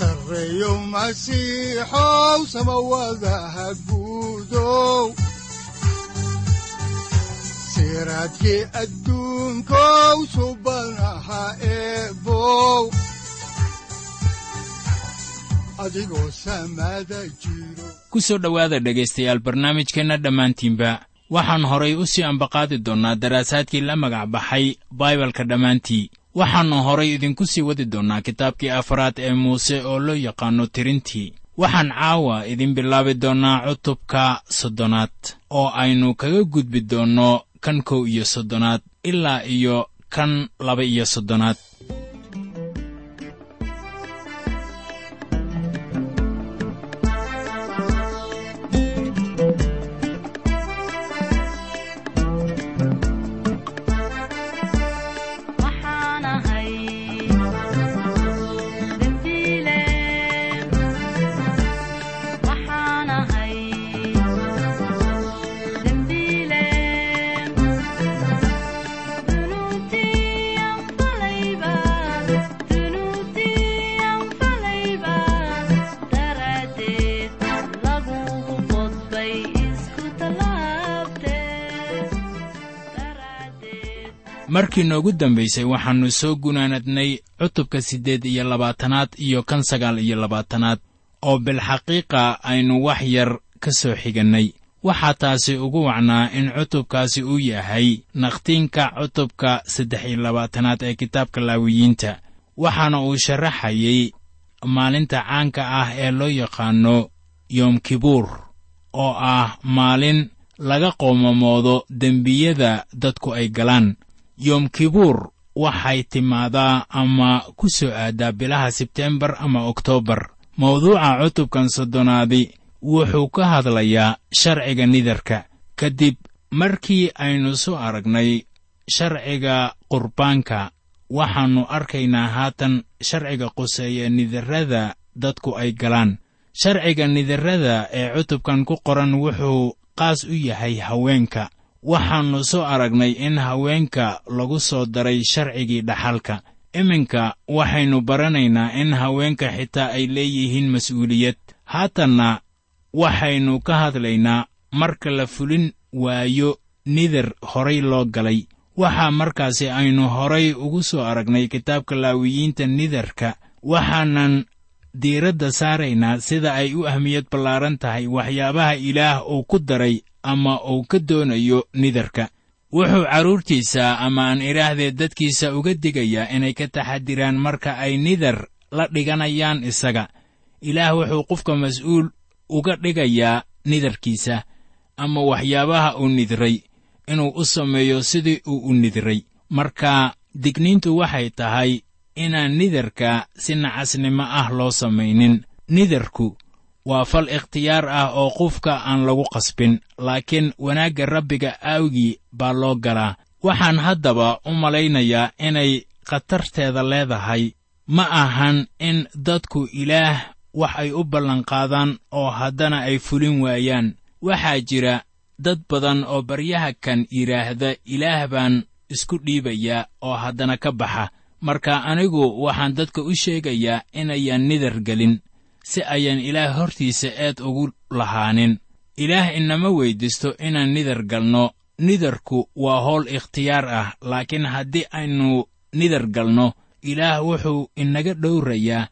sareyow masiixow samawadaha guudow siraadkii adduunkow subanaha eebow ku soo dhowaada dhegaystayaal barnaamijkeenna dhammaantiinba waxaan horay u sii ambaqaadi doonnaa daraasaadkii la magac baxay baibalka dhammaantii waxaannu horay idinku sii wadi doonnaa kitaabkii afaraad ee muuse oo loo yaqaanno tirintii. Waxaan caawa idin bilaabi doonnaa cutubka soddonaad oo aynu kaga gudbi doonno kan kow iyo soddonaad ilaa iyo kan laba iyo soddonaad markii noogu dambaysay waxaannu soo gunaanadnay cutubka siddeed iyo labaatanaad iyo kan sagaal iyo labaatanaad oo bilxaqiiqa aynu wax yar ka soo xigannay. Waxaa taasi ugu wacnaa in cutubkaasi uu yahay nakhtiinka cutubka saddex iyo labaatanaad ee kitaabka laawiyiinta. Waxaana uu sharaxayay maalinta caanka ah ee loo yaqaanno yoom kibuur oo ah maalin laga qoomamoodo dembiyada dadku ay galaan yoom kibuur. Waxay timaadaa ama ku soo aadaa bilaha sebteembar ama oktoobar mawduuca cutubkan soddonaadi wuxuu ka hadlayaa sharciga nidarka. Kadib markii aynu soo aragnay sharciga qurbaanka waxaannu arkaynaa haatan sharciga quseeya nidarrada dadku ay galaan. Sharciga nidarrada ee cutubkan ku qoran wuxuu qaas u yahay haweenka waxaannu soo aragnay in haweenka lagu soo daray sharcigii dhaxalka. Iminka waxaynu baranaynaa in haweenka xitaa ay leeyihiin mas'uuliyad. Haatanna waxaynu ka hadlaynaa marka la fulin waayo nidar horay loo galay. Waxaa markaasi aynu horay ugu soo aragnay kitaabka laawiyiinta nidarka waxaanan diiradda saaraynaa sida ay u ahmiyad ballaaran tahay waxyaabaha ilaah uu ku daray ama uu ka doonayo nidarka. Wuxuu carruurtiisa ama aan idhaahdee dadkiisa uga digayaa inay ka taxadiraan marka ay nidar la dhiganayaan isaga. Ilaah wuxuu qofka mas'uul uga dhigayaa nidarkiisa ama waxyaabaha uu nidray inuu u sameeyo sidii uu u nidray. Marka digniintu waxay tahay inaan nidarka si nacasnimo ah loo samaynin. Nidarku waa fal ikhtiyaar ah oo qofka aan lagu qasbin laakiin wanaagga rabbiga aawgii baa loo galaa. Waxaan haddaba u malaynayaa inay khatarteeda leedahay. Ma ahan in dadku ilaah wax ay u ballanqaadaan oo haddana ay fulin waayaan. Waxaa jira dad badan oo baryaha kan yidhaahda ilaah baan isku dhiibayaa oo haddana ka baxa marka anigu waxaan dadka u sheegayaa inayaan nidar gelin si ayaan ilaah hortiisa eed ugu lahaanin. Ilaah inama weyddiisto inaan nidar galno. Nidarku waa howl ikhtiyaar ah laakiin haddii aynu nidar galno ilaah wuxuu inaga dhowrayaa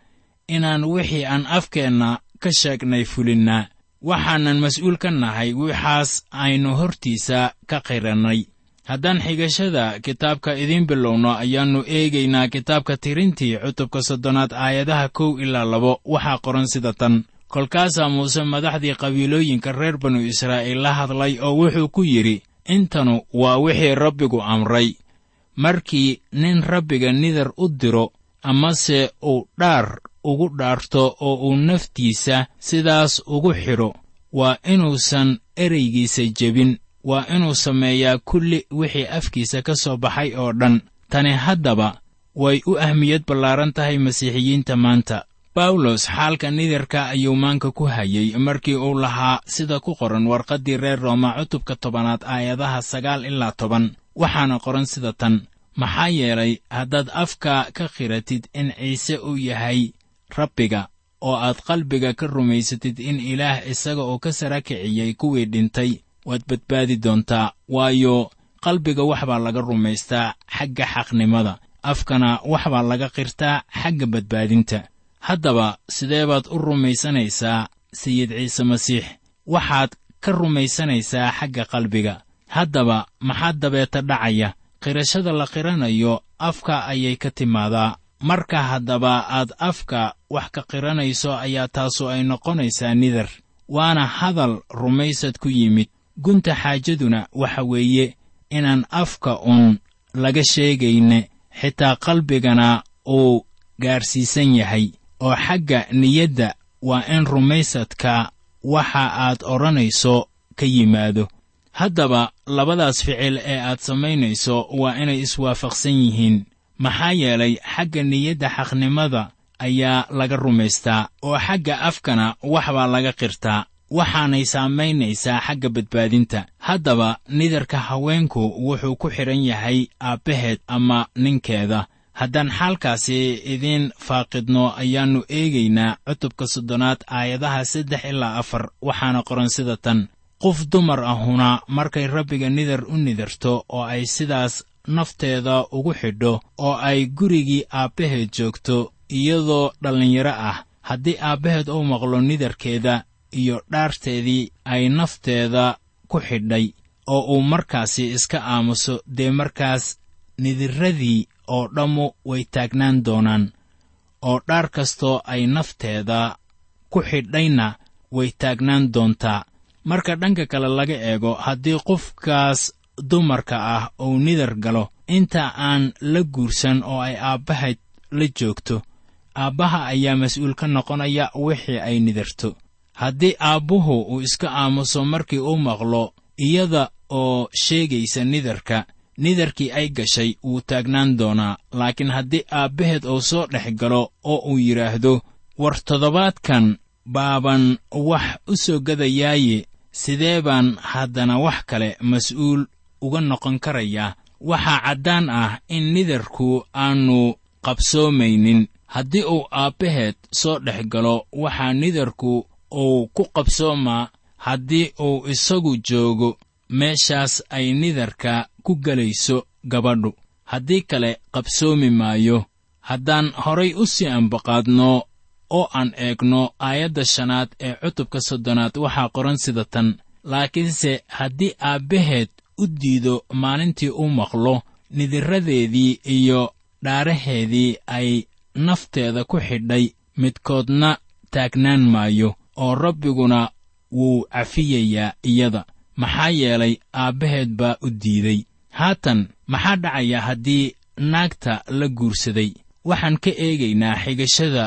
inaan wixii aan afkeenna ka sheegnay fulinnaa waxaanan mas'uul ka nahay wixaas aynu hortiisa ka qirannay haddaan xigashada kitaabka idiin bilowno ayaannu eegaynaa kitaabka tirintii cutubka soddonaad aayadaha kow ilaa labo. Waxaa qoran sida tan. Kolkaasaa muuse madaxdii qabiilooyinka reer banu israa'iil la hadlay oo wuxuu ku yidhi intanu waa wixii rabbigu amray. Markii nin rabbiga nidar u diro amase uu dhaar ugu dhaarto oo uu naftiisa sidaas ugu xidho waa inuusan ereygiisa jebin waa inuu sameeyaa kulli wixii afkiisa ka soo baxay oo dhan. Tani haddaba way u ahmiyad ballaaran tahay masiixiyiinta maanta. Bawlos xaalka nidarka ayuu maanka ku hayey markii uu lahaa sida ku qoran warqaddii reer rooma cutubka tobanaad aayadaha sagaal ilaa toban. Waxaana qoran sida tan maxaa yeelay haddaad afka ka khiratid in ciise uu yahay rabbiga oo aad qalbiga ka rumaysatid in ilaah isaga oo ka sara kiciyey kuwii dhintay waad badbaadi doontaa waayo qalbiga wax baa laga rumaystaa xagga xaqnimada. Afkana wax baa laga qirtaa xagga badbaadinta. Haddaba sidee baad u rumaysanaysaa sayid ciise masiix? Waxaad ka rumaysanaysaa xagga qalbiga. Haddaba maxaa dabeeta dhacaya? Qirashada la qiranayo afka ayay ka timaadaa. Marka haddaba aad afka wax ka qiranayso ayaa taasu ay noqonaysaa nidar. Waana hadal rumaysad ku yimid gunta xaajaduna waxa weeye inaan afka uun laga sheegayne xitaa qalbigana uu gaarsiisan yahay. Oo xagga niyadda waa in rumaysadka waxa aad odhanayso ka yimaado. Haddaba labadaas ficil ee aad samaynayso waa inay iswaafaqsan yihiin. Maxaa yeelay xagga niyadda xaqnimada ayaa laga rumaystaa oo xagga afkana wax baa laga qirtaa waxaanay saamaynaysaa xagga badbaadinta. Haddaba nidarka haweenku wuxuu ku xidhan yahay aabbaheed ama ninkeeda. Haddaan xaalkaasi idiin faaqidno ayaannu eegaynaa cutubka soddonaad aayadaha saddex ilaa afar waxaana qoran sida tan. Qof dumar ahuna markay rabbiga nidar u nidarto oo ay sidaas nafteeda ugu xidho oo ay gurigii aabbaheed joogto iyadoo dhallinyaro ah. Haddii aabbaheed uu maqlo nidarkeeda iyo dhaarteedii ay nafteeda ku xidhay oo uu markaasi iska aamuso dee markaas nidiradii oo dhammu way taagnaan doonaan oo dhaar kastoo ay nafteeda ku xidhayna way taagnaan doontaa. Marka dhanka kale laga eego haddii qofkaas dumarka ah uu nidar galo inta aan la guursan oo ay aabbahayd la joogto aabbaha ayaa mas'uul ka noqonaya wixii ay nidarto haddii aabbuhu uu iska aamuso markii uu maqlo iyada oo sheegaysa nidarka nidarkii ay gashay wuu taagnaan doonaa. Laakiin haddii aabbaheed uu soo dhex galo oo uu yidhaahdo war toddobaadkan baaban wax u soo gadayaaye sidee baan haddana wax kale mas'uul uga noqon karayaa waxaa caddaan ah in nidarku aannu qabsoomaynin. Haddii uu aabbaheed soo dhex galo waxaa nidarku uu ku qabsoomaa haddii uu isagu joogo meeshaas ay nidarka ku gelayso gabadhu. Haddii kale qabsoomi maayo. Haddaan horay u sii ambaqaadno oo aan eegno aayadda shanaad ee cutubka soddonaad waxaa qoran sida tan. Laakiinse haddii aabbaheed u diido maalintii u maqlo nidiradeedii iyo dhaaraheedii ay nafteeda ku xidhay midkoodna taagnaan maayo oo rabbiguna wuu cafiyayaa iyada. Maxaa yeelay aabbaheed baa u diiday. Haatan maxaa dhacaya haddii naagta la guursaday? Waxaan ka eegaynaa xigashada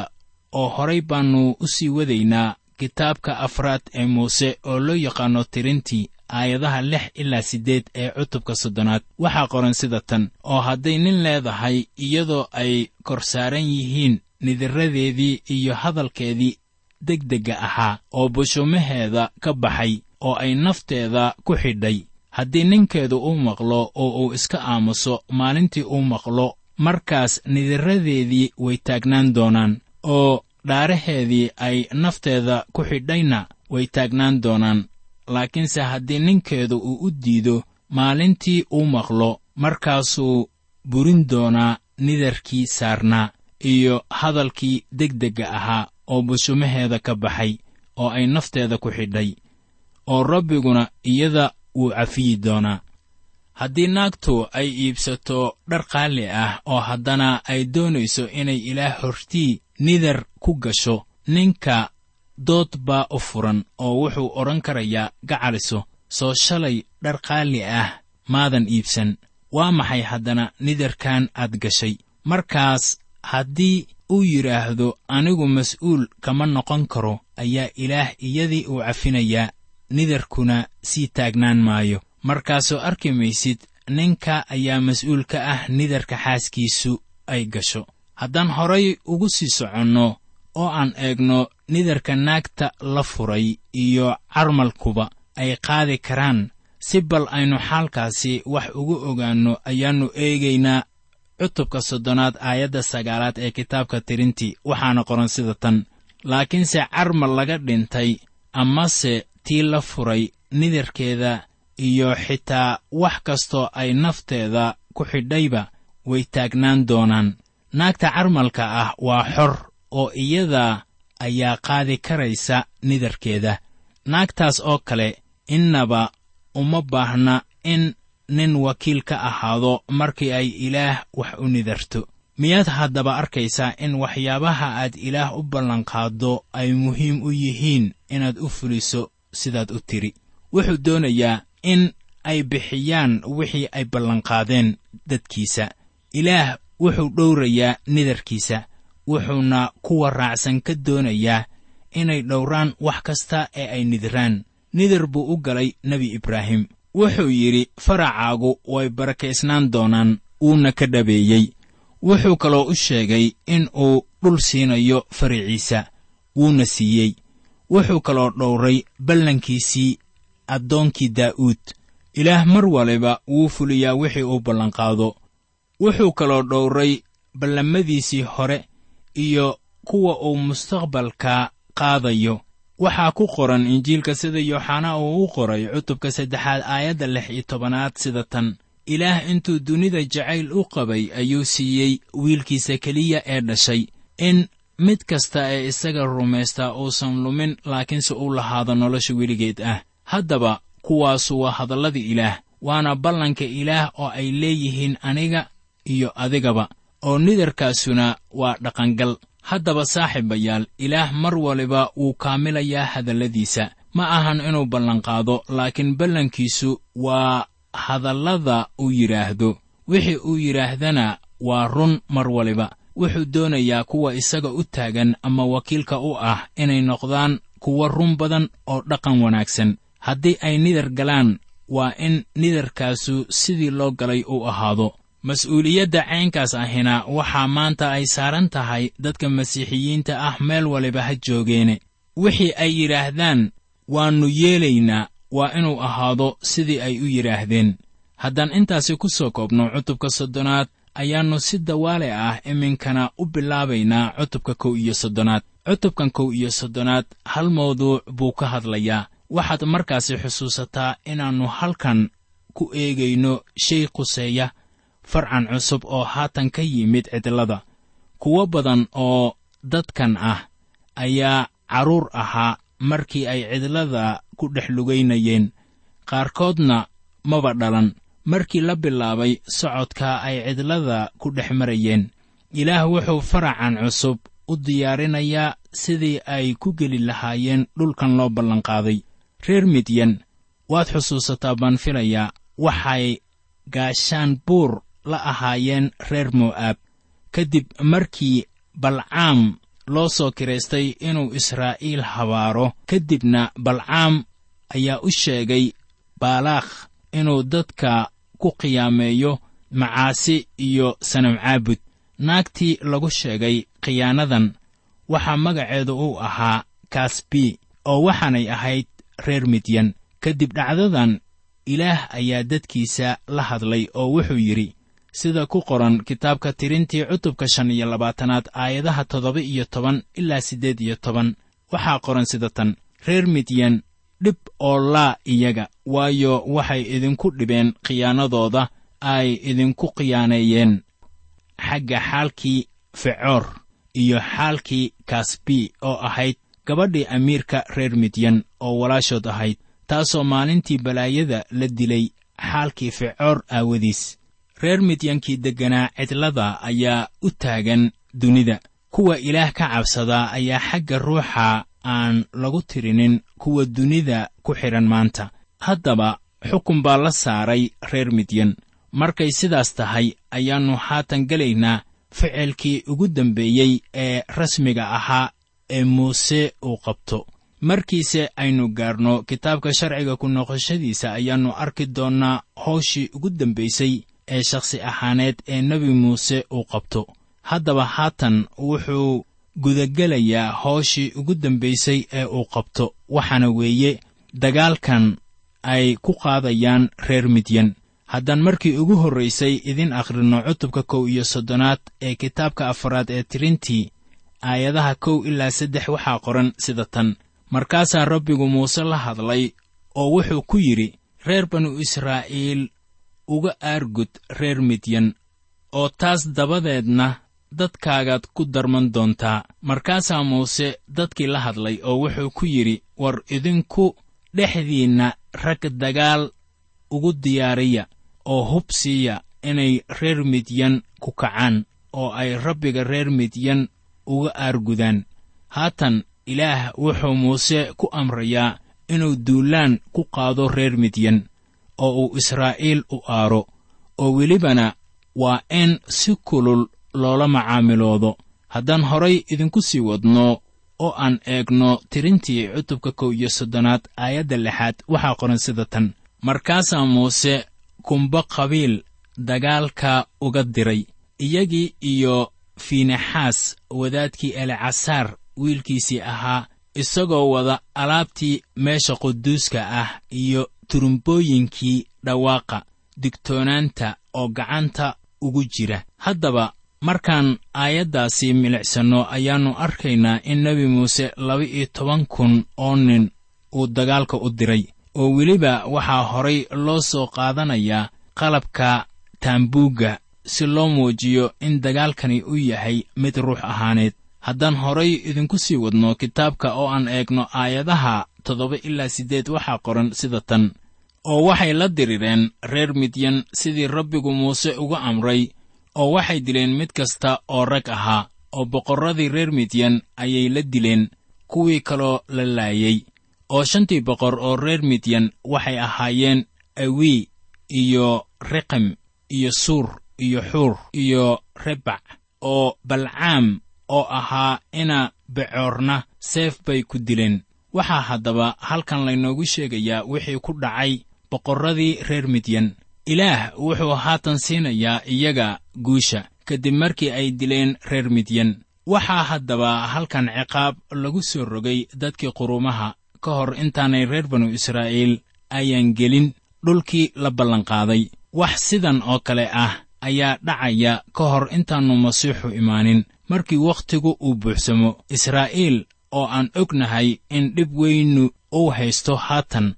oo horay baannu u sii wadaynaa kitaabka afraad ee muuse oo loo yaqaanno tirintii aayadaha lix ilaa siddeed ee cutubka soddonaad. Waxaa qoran sida tan oo hadday nin leedahay iyadoo ay kor saaran yihiin nidiradeedii iyo hadalkeedii degdegga ahaa oo bushumaheeda ka baxay oo ay nafteeda ku xidhay. Haddii ninkeedu uu maqlo oo uu iska aamuso maalintii uu maqlo markaas nidiradeedii way taagnaan doonaan oo dhaaraheedii ay nafteeda ku xidhayna way taagnaan doonaan. Laakiinse haddii ninkeedu uu u diido maalintii uu maqlo markaasuu burin doonaa nidarkii saarnaa iyo hadalkii degdegga ahaa oo bushumaheeda ka baxay oo ay nafteeda ku xidhay oo rabbiguna iyada wuu cafiyi doonaa. Haddii naagtu ay iibsato dhar qaali ah oo haddana ay doonayso inay ilaah hortii nidar ku gasho ninka dood baa u furan oo wuxuu odhan karayaa gacaliso soo shalay dhar qaali ah maadan iibsan. Waa maxay haddana nidarkan aad gashay? Markaas haddii uu yidhaahdo anigu mas'uul kama noqon karo ayaa ilaah iyadii uu cafinayaa nidarkuna sii taagnaan maayo. Markaasoo arki maysid ninka ayaa mas'uul ka ah nidarka xaaskiisu ay gasho. Haddaan horay ugu sii soconno oo aan eegno nidarka naagta la furay iyo carmalkuba ay qaadi karaan si bal aynu xaalkaasi wax ugu ogaanno ayaannu eegaynaa cutubka soddonaad aayadda sagaalaad ee kitaabka tirintii waxaana qoran sida tan laakiinse carmal laga dhintay amase tii la furay nidarkeeda iyo xitaa wax kastoo ay nafteeda ku xidhayba way taagnaan doonaan. Naagta carmalka ah waa xor oo iyada ayaa qaadi karaysa nidarkeeda naagtaas oo kale innaba uma baahna in nin wakiil ka ahaado markii ay ilaah wax u nidarto. Miyaad haddaba arkaysaa in waxyaabaha aad ilaah u ballanqaaddo ay muhiim u yihiin inaad u fuliso sidaad u tidhi wuxuu doonayaa in ay bixiyaan wixii ay ballanqaadeen dadkiisa. Ilaah wuxuu dhowrayaa nidarkiisa wuxuuna kuwa raacsan ka doonayaa inay dhowraan wax kasta ee ay nidiraan nidar buu u galay nebi ibraahim wuxuu yidhi faracaagu way barakaysnaan doonaan wuuna ka dhabeeyey. Wuxuu kaloo u sheegay in uu dhul siinayo faraciisa wuuna siiyey. Wuxuu kaloo dhowray ballankiisii addoonkii daa'uud. Ilaah mar waliba wuu fuliyaa wixii uu ballanqaado. Wuxuu kaloo dhowray ballamadiisii hore iyo kuwa uu mustaqbalka qaadayo waxaa ku qoran injiilka sida yooxanaa uu u qoray cutubka saddexaad aayadda lix iyo tobanaad sida tan. Ilaah intuu dunida jacayl u qabay ayuu siiyey wiilkiisa keliya ee dhashay. In mid kasta ee isaga rumaystaa uusan lumin laakiinse uu lahaado nolosha weligeed ah. Haddaba kuwaasu waa hadalladii ilaah waana ballanka ilaah oo ay leeyihiin aniga iyo adigaba oo nidarkaasuna waa dhaqangal haddaba saaxiibayaal ilaah mar waliba wuu kaamilayaa hadalladiisa. Ma ahan inuu ballanqaado laakiin ballankiisu waa hadallada uu yidhaahdo wixii uu yidhaahdana waa run mar waliba. Wuxuu doonayaa kuwa isaga u taagan ama wakiilka u ah inay noqdaan kuwa run badan oo dhaqan wanaagsan. Haddii ay nidar galaan waa in nidarkaasu sidii loo galay uu ahaado mas'uuliyadda caynkaas ahina waxaa maanta ay saaran tahay dadka masiixiyiinta ah meel waliba ha joogeene. Wixii ay yidhaahdaan waannu yeelaynaa waa inuu ahaado sidii ay u yidhaahdeen haddaan intaasi ku soo koobno cutubka soddonaad ayaannu si dawaale ah iminkana u bilaabaynaa cutubka kow iyo soddonaad. Cutubkan kow iyo soddonaad hal mawduuc buu ka hadlayaa. Waxaad markaasi xusuusataa inaannu halkan ku eegayno shay quseeya farcan cusub oo haatan ka yimid cidlada. Kuwo badan oo dadkan ah ayaa carruur ahaa markii ay cidlada ku dhex lugaynayeen qaarkoodna maba dhalan markii la bilaabay socodka ay cidlada ku dhex marayeen. Ilaah wuxuu faracan cusub u diyaarinayaa sidii ay ku geli lahaayeen dhulkan loo ballanqaaday. Reer midyan waad xusuusataa baan filayaa waxay gaashaan buur la ahaayeen reer mo'aab. Ka dib markii balcaam loo soo kiraystay inuu israa'iil habaaro ka dibna balcaam ayaa u sheegay baalaakh inuu dadka ku qiyaameeyo macaasi iyo sanam caabud naagtii lagu sheegay khiyaanadan waxaa magaceedu uu ahaa kasbi oo waxaanay ahayd reer midyan. Ka dib dhacdadan ilaah ayaa dadkiisa la hadlay oo wuxuu yidhi sida ku qoran kitaabka tirintii cutubka shan iyo labaatanaad aayadaha toddoba iyo toban ilaa siddeed iyo toban. Waxaa qoran sida tan reer midyan dhib oo laa iyaga waayo waxay idinku dhibeen khiyaanadooda ay idinku khiyaaneeyeen. Xagga xaalkii fecoor iyo xaalkii kasbi oo ahayd gabadhii amiirka reer midyan oo walaashood ahayd taasoo maalintii balaayada la dilay xaalkii fecoor aawadiis reer midyankii degganaa cidlada ayaa u taagan dunida. Kuwa ilaah ka cabsadaa ayaa xagga ruuxa aan lagu tirinin kuwa dunida ku xidhan maanta. Haddaba xukun baa la saaray reer midyan markay sidaas tahay ayaannu haatan gelaynaa ficilkii ugu dambeeyey ee rasmiga ahaa ee muuse uu qabto. Markiise aynu gaarno kitaabka sharciga ku noqoshadiisa ayaannu arki doonnaa howshii ugu dambaysay ee shakhsi ahaaneed ee nebi muuse uu qabto. Haddaba haatan wuxuu gudagelayaa howshii ugu dambaysay ee uu qabto waxaana weeye dagaalkan ay ku qaadayaan reer midyan. Haddaan markii ugu horraysay idin akhrinno cutubka kow iyo soddonaad ee kitaabka afaraad ee tirintii aayadaha kow ilaa saddex waxaa qoran sida tan. Markaasaa rabbigu muuse la hadlay oo wuxuu ku yidhi reer banu israa'iil uga aargud reer midyan oo taas dabadeedna dadkaagaad ku darman doontaa. Markaasaa muuse dadkii la hadlay oo wuxuu ku yidhi war idinku dhexdiinna rag dagaal ugu diyaariya oo hub siiya inay reer midyan ku kacaan oo ay rabbiga reer midyan uga aargudaan. Haatan ilaah wuxuu muuse ku amrayaa inuu duulaan ku qaado reer midyan oo uu israa'iil u aaro oo welibana waa in si kulul loola macaamiloodo. Haddaan horay idinku sii wadno oo aan eegno tirintii cutubka kow iyo soddonaad aayadda lixaad waxaa qoran sida tan. Markaasaa muuse kumba qabiil dagaalka uga diray iyagii iyo fiinexaas wadaadkii elecasaar wiilkiisii ahaa isagoo wada alaabtii meesha quduuska ah iyo turumbooyinkii dhawaaqa digtoonaanta oo gacanta ugu jira. Haddaba markaan aayaddaasi milicsanno ayaannu arkaynaa in nebi muuse laba-iyo toban kun oo nin uu dagaalka u diray oo weliba waxaa horay loo soo qaadanayaa qalabka taambuugga si loo muujiyo in dagaalkani u yahay mid ruux ahaaneed. Haddaan horay idinku sii wadno kitaabka oo aan eegno aayadaha toddoba ilaa siddeed waxaa qoran sida tan oo waxay la dirireen reer midyan sidii rabbigu muuse uga amray oo waxay dileen mid kasta oo rag ahaa oo boqorradii reer midyan ayay la dileen kuwii kaloo la laayey oo shantii boqor oo reer midyan waxay ahaayeen awii iyo reqem iyo suur iyo xuur iyo rebac oo balcaam oo ahaa ina becoorna seef bay ku dileen. Waxaa haddaba halkan laynoogu sheegayaa wixii ku dhacay boqorradii reer midyan ilaah wuxuu haatan siinayaa iyaga guusha kadib markii ay dileen reer midyan waxaa haddaba halkan ciqaab lagu soo rogay dadkii quruumaha ka hor intaanay reer banu israa'iil ayaan gelin dhulkii la ballanqaaday wax sidan oo kale ah ayaa dhacaya ka hor intaannu masiixu imaanin. Markii wakhtigu uu buuxsamo israa'iil oo aan ognahay in dhib weynu uu haysto haatan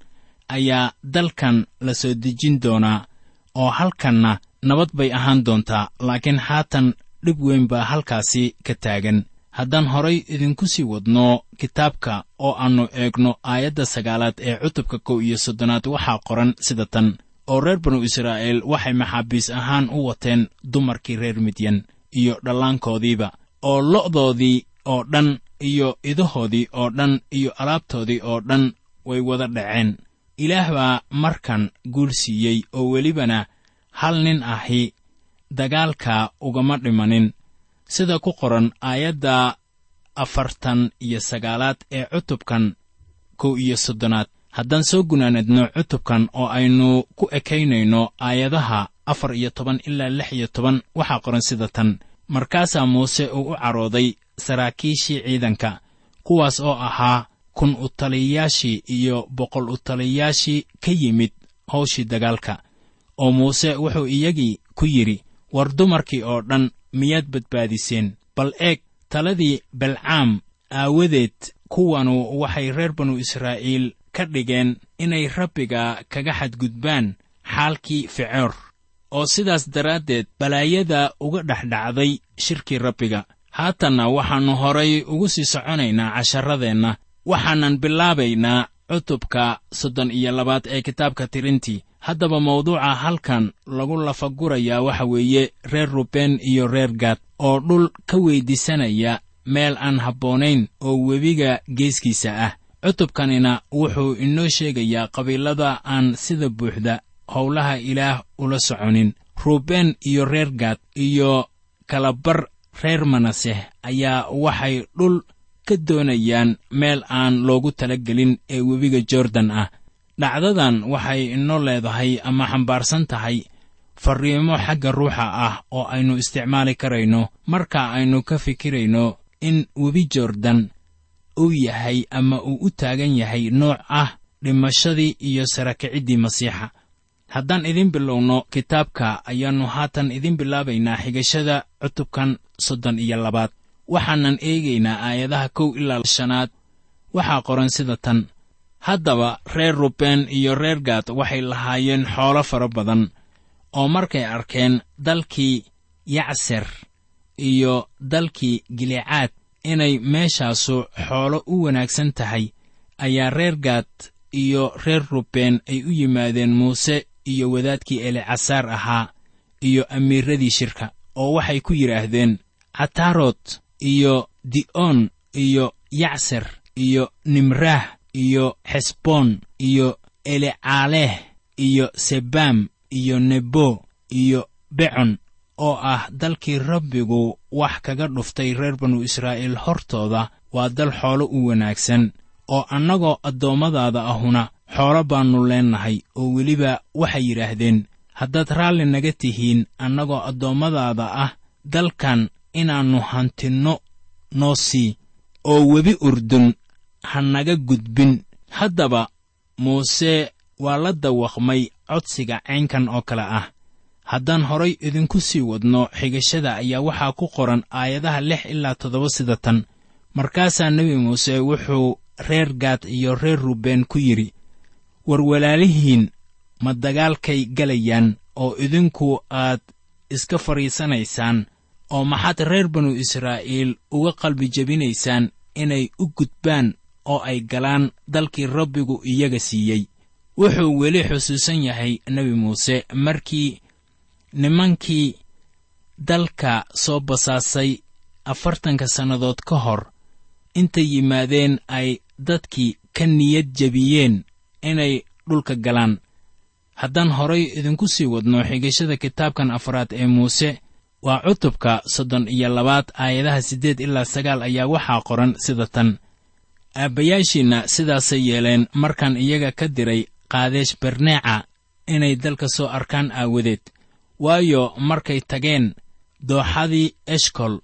ayaa dalkan la soo dejin doonaa oo halkanna nabad bay ahaan doontaa laakiin haatan dhib weyn baa halkaasi ka taagan. Haddaan horay idinku sii wadno kitaabka oo aannu eegno aayadda sagaalaad ee cutubka kow iyo soddonaad waxaa qoran sida tan. Oo reer banu israa'iil waxay maxaabiis ahaan u wateen dumarkii reer midyan iyo dhallaankoodiiba oo lo'doodii oo dhan iyo idahoodii oo dhan iyo alaabtoodii oo dhan way wada dhaceen ilaah baa markan guul siiyey oo welibana hal nin ahi dagaalka ugama dhimanin. Sida ku qoran aayadda afartan iyo sagaalaad ee cutubkan kow iyo soddonaad. Haddaan soo gunaanadno cutubkan oo aynu ku ekaynayno aayadaha afar iyo toban ilaa lix iyo toban waxaa qoran sida tan. Markaasaa muuse uu u carooday saraakiishii ciidanka kuwaas oo ahaa kun utaliyayaashii iyo boqol utaliyayaashii ka yimid hawshii dagaalka oo muuse wuxuu iyagii ku yidhi war dumarkii oo dhan miyaad badbaadiseen? Bal eeg taladii balcaam aawadeed kuwanu waxay reer banu israa'iil ka dhigeen inay rabbiga kaga xadgudbaan xaalkii ficoor oo sidaas daraaddeed balaayada uga dhexdhacday shirkii rabbiga. Haatanna waxaannu horay ugu sii soconaynaa casharadeenna waxaanan bilaabaynaa cutubka soddon iyo labaad ee kitaabka tirintii. Haddaba mawduuca halkan lagu lafagurayaa waxa weeye reer rubeen iyo reer gaad oo dhul ka weyddiisanaya meel aan habboonayn oo webiga geeskiisa ah. Cutubkanina wuxuu inoo sheegayaa qabiilada aan sida buuxda howlaha ilaah ula soconin. Ruubeen iyo reer gaad iyo kalabar reer manaseh ayaa waxay dhul ka doonayaan meel aan loogu talagelin ee webiga jordan ah. Dhacdadan waxay inoo leedahay ama xambaarsan tahay farriimo xagga ruuxa ah oo aynu isticmaali karayno. Marka aynu ka fikirayno in webi jordan uu yahay ama uu u taagan yahay nooc ah dhimashadii iyo sarakiciddii masiixa. Haddaan idin bilowno kitaabka ayaannu haatan idin bilaabaynaa xigashada cutubkan soddon iyo labaad waxaanan eegaynaa aayadaha kow ilaa shanaad. Waxaa qoran sida tan haddaba reer rubeen iyo reer gaad waxay lahaayeen xoolo fara badan oo markay arkeen dalkii yacser iyo dalkii gilicaad inay meeshaasu xoolo u wanaagsan tahay ayaa reer gaad iyo reer rubeen ay u yimaadeen muuse iyo wadaadkii elicasaar ahaa iyo amiiradii shirka oo waxay ku yidhaahdeen cataarot iyo di'oon iyo yacser iyo nimraah iyo xesboon iyo elicaaleh iyo sebaam iyo nebo iyo becon oo ah dalkii rabbigu wax kaga dhuftay reer banu israa'iil hortooda waa dal xoolo u wanaagsan oo annagoo addoommadaada ahuna xoolo baannu leennahay oo weliba waxay yidhaahdeen haddaad raalli naga tihiin annagoo addoommadaada ah dalkan inaannu hantinno noo sii oo webi urdun ha naga gudbin. Haddaba muuse waa la dawaqmay codsiga caynkan oo kale ah. Haddaan horay idinku sii wadno xigashada ayaa waxaa ku qoran aayadaha lix ilaa toddoba sida tan. Markaasaa nebi muuse wuxuu reer gaad iyo reer rubeen ku yidhi war walaalihiin ma dagaalkay galayaan oo idinku aad iska fadhiisanaysaan oo maxaad reer banu israa'iil uga qalbi jebinaysaan inay u gudbaan oo ay galaan dalkii rabbigu iyaga siiyey. Wuxuu weli xusuusan yahay nebi muuse markii nimankii dalka soo basaasay afartanka sannadood ka hor intay yimaadeen ay dadkii ka niyad jebiyeen inay dhulka galaan. Haddaan horay idinku sii wadno xigashada kitaabkan afraad ee muuse waa cutubka soddon iyo labaad aayadaha siddeed ilaa sagaal ayaa waxaa qoran sida tan. Aabbayaashiinna sidaasay yeeleen markaan iyaga ka diray qaadeesh berneeca inay dalka soo arkaan aawadeed. Waayo markay tageen dooxadii eshkol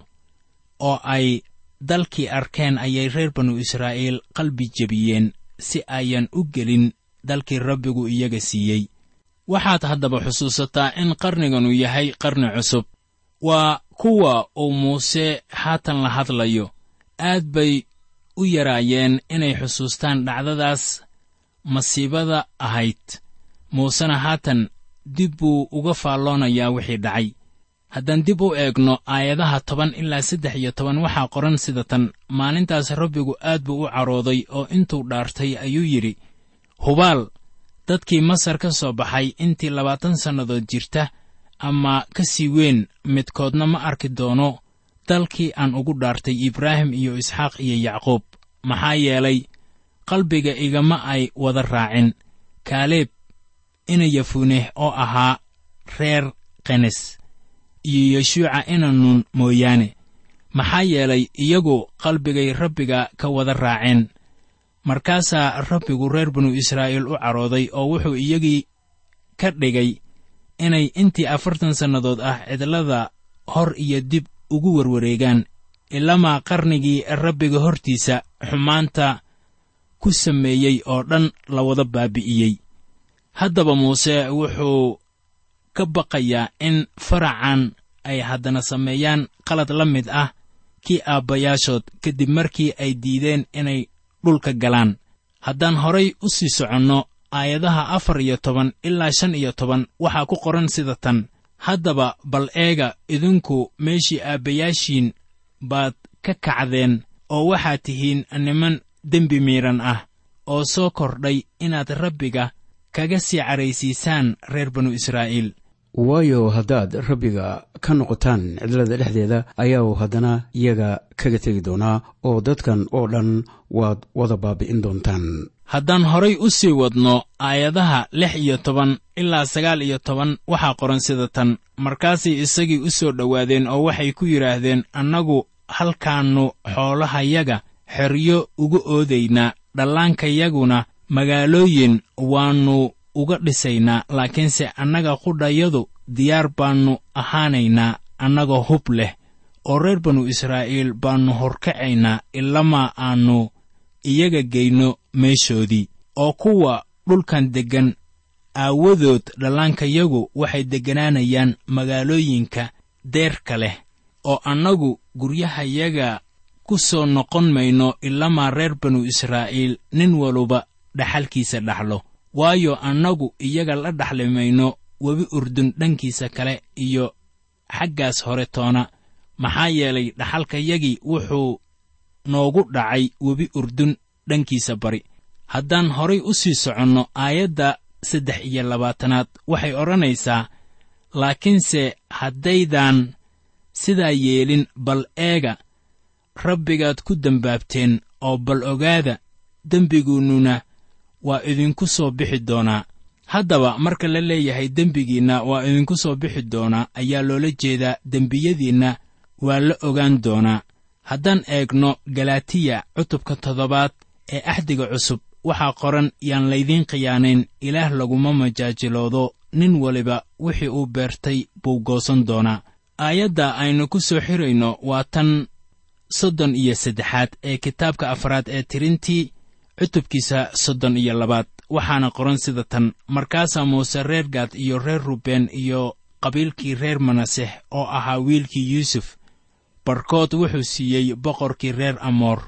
oo ay dalkii arkeen ayay reer banu israa'iil qalbi jebiyeen si ayan u gelin dalkii rabbigu iyaga siiyey. Waxaad haddaba xusuusataa in qarniganu yahay qarni cusub waa kuwa uu muuse haatan la hadlayo. Aad bay u yaraayeen inay xusuustaan dhacdadaas masiibada ahayd. Muusena haatan dib buu uga faalloonayaa wixii dhacay. Haddaan dib u eegno aayadaha toban ilaa saddex iyo toban waxaa qoran sida tan maalintaas rabbigu aad buu u carooday oo intuu dhaartay ayuu yidhi hubaal dadkii masar ka soo baxay intii labaatan sannadood jirta ama ka sii weyn midkoodna ma arki doono dalkii aan ugu dhaartay ibraahim iyo isxaaq iyo yacquub. Maxaa yeelay qalbiga igama ay wada raacin. Kaaleeb ina yafuneh oo ahaa reer kenes iyo yeshuuca ina nuun mooyaane. Maxaa yeelay iyagu qalbigay rabbiga ka wada raaceen markaasaa rabbigu reer banu israa'iil u carooday oo wuxuu iyagii ka dhigay inay intii afartan sannadood ah cidlada hor iyo dib ugu warwareegaan ilamaa qarnigii rabbiga hortiisa xumaanta ku sameeyey oo dhan la wada baabi'iyey. Haddaba muuse wuxuu ka baqayaa in faracan ay haddana sameeyaan qalad la mid ah kii aabbayaashood kadib markii ay diideen inay dhulka galaan. Haddaan horay u sii soconno aayadaha afar iyo toban ilaa shan iyo toban waxaa ku qoran sida tan. Haddaba bal eega idinku meeshii aabbayaashiin baad ka kacdeen oo waxaad tihiin niman dembi miidhan ah oo soo kordhay inaad rabbiga kaga sii caraysiisaan reer banu israa'iil. Waayo haddaad rabbiga ka noqotaan cidlada dhexdeeda ayaau haddana iyaga kaga tegi doonaa oo dadkan oo dhan waad wada baabi'in doontaan haddaan horay u sii wadno aayadaha lix iyo toban ilaa sagaal iyo toban waxaa qoran sida tan. Markaasay isagii u soo dhowaadeen oo waxay ku yidhaahdeen annagu halkaannu xoolahayaga xeryo uga oodaynaa dhallaankayaguna magaalooyin waannu uga dhisaynaa laakiinse annaga qudhayadu diyaar baannu ahaanaynaa annagoo hub leh oo reer banu israa'iil baannu horkacaynaa ilamaa aannu iyaga geyno meeshoodii oo kuwa dhulkan deggan. Aawadood dhallaankayagu waxay degganaanayaan magaalooyinka deerka leh oo annagu guryahayaga ku soo noqon mayno ilamaa reer banu israa'iil nin waluba dhaxalkiisa dhaxlo. Waayo annagu iyaga la dhaxli mayno webi urdun dhankiisa kale iyo xaggaas hore toona. Maxaa yeelay dhaxalkayagii wuxuu noogu dhacay webi urdun dhankiisa bari. Haddaan horay u sii soconno aayadda saddex iyo labaatanaad waxay odhanaysaa laakiinse haddaydaan sidaa yeelin bal eega rabbigaad ku dembaabteen oo bal ogaada dembiguunnuna waa idinku soo bixi doonaa. Haddaba marka la leeyahay dembigiinna waa idinku soo bixi doonaa ayaa loola jeedaa dembiyadiinna waa la ogaan doonaa haddaan eegno galatiya cutubka toddobaad ee axdiga cusub waxaa qoran yaan laydiin khiyaanayn ilaah laguma majaajiloodo nin waliba wixii uu beertay buu goosan doonaa. Aayadda aynu ku soo xirayno waa tan soddon iyo saddexaad ee kitaabka afraad ee tirintii cutubkiisa soddon iyo labaad waxaana qoran sida tan markaasaa muuse reer gaad iyo reer rubeen iyo qabiilkii reer manasex oo ahaa wiilkii yuusuf barkood wuxuu siiyey boqorkii reer amoor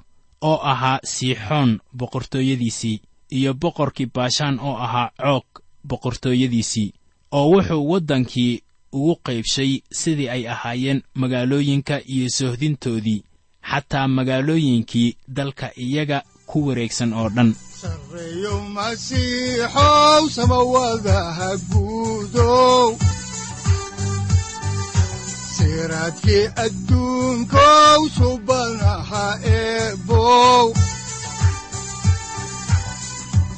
oo ahaa siixoon boqortooyadiisii iyo boqorkii baashaan oo ahaa coog boqortooyadiisii oo wuxuu waddankii ugu qaybshay sidii ay ahaayeen magaalooyinka iyo sohdintoodii xataa magaalooyinkii dalka iyaga ku wareegsan oo dhan. Sarreeyow masiixow samawadaha guudow siraadkii adduunkow subanaha eebow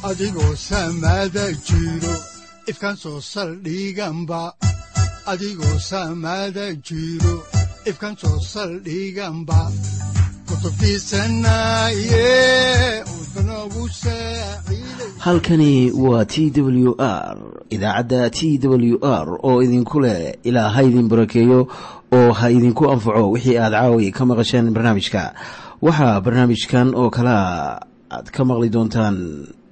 adigoo samada jiro ifkan soo saldhiganba adigoo samada jiro ifkan soo saldhiganba halkani waa t w r idaacadda t w r oo idinku leh ilaa ha idin barakeeyo oo ha idinku anfaco wixii aad caawi ka maqasheen barnaamijka. Waxaa barnaamijkan oo kalea aad ka maqli doontaan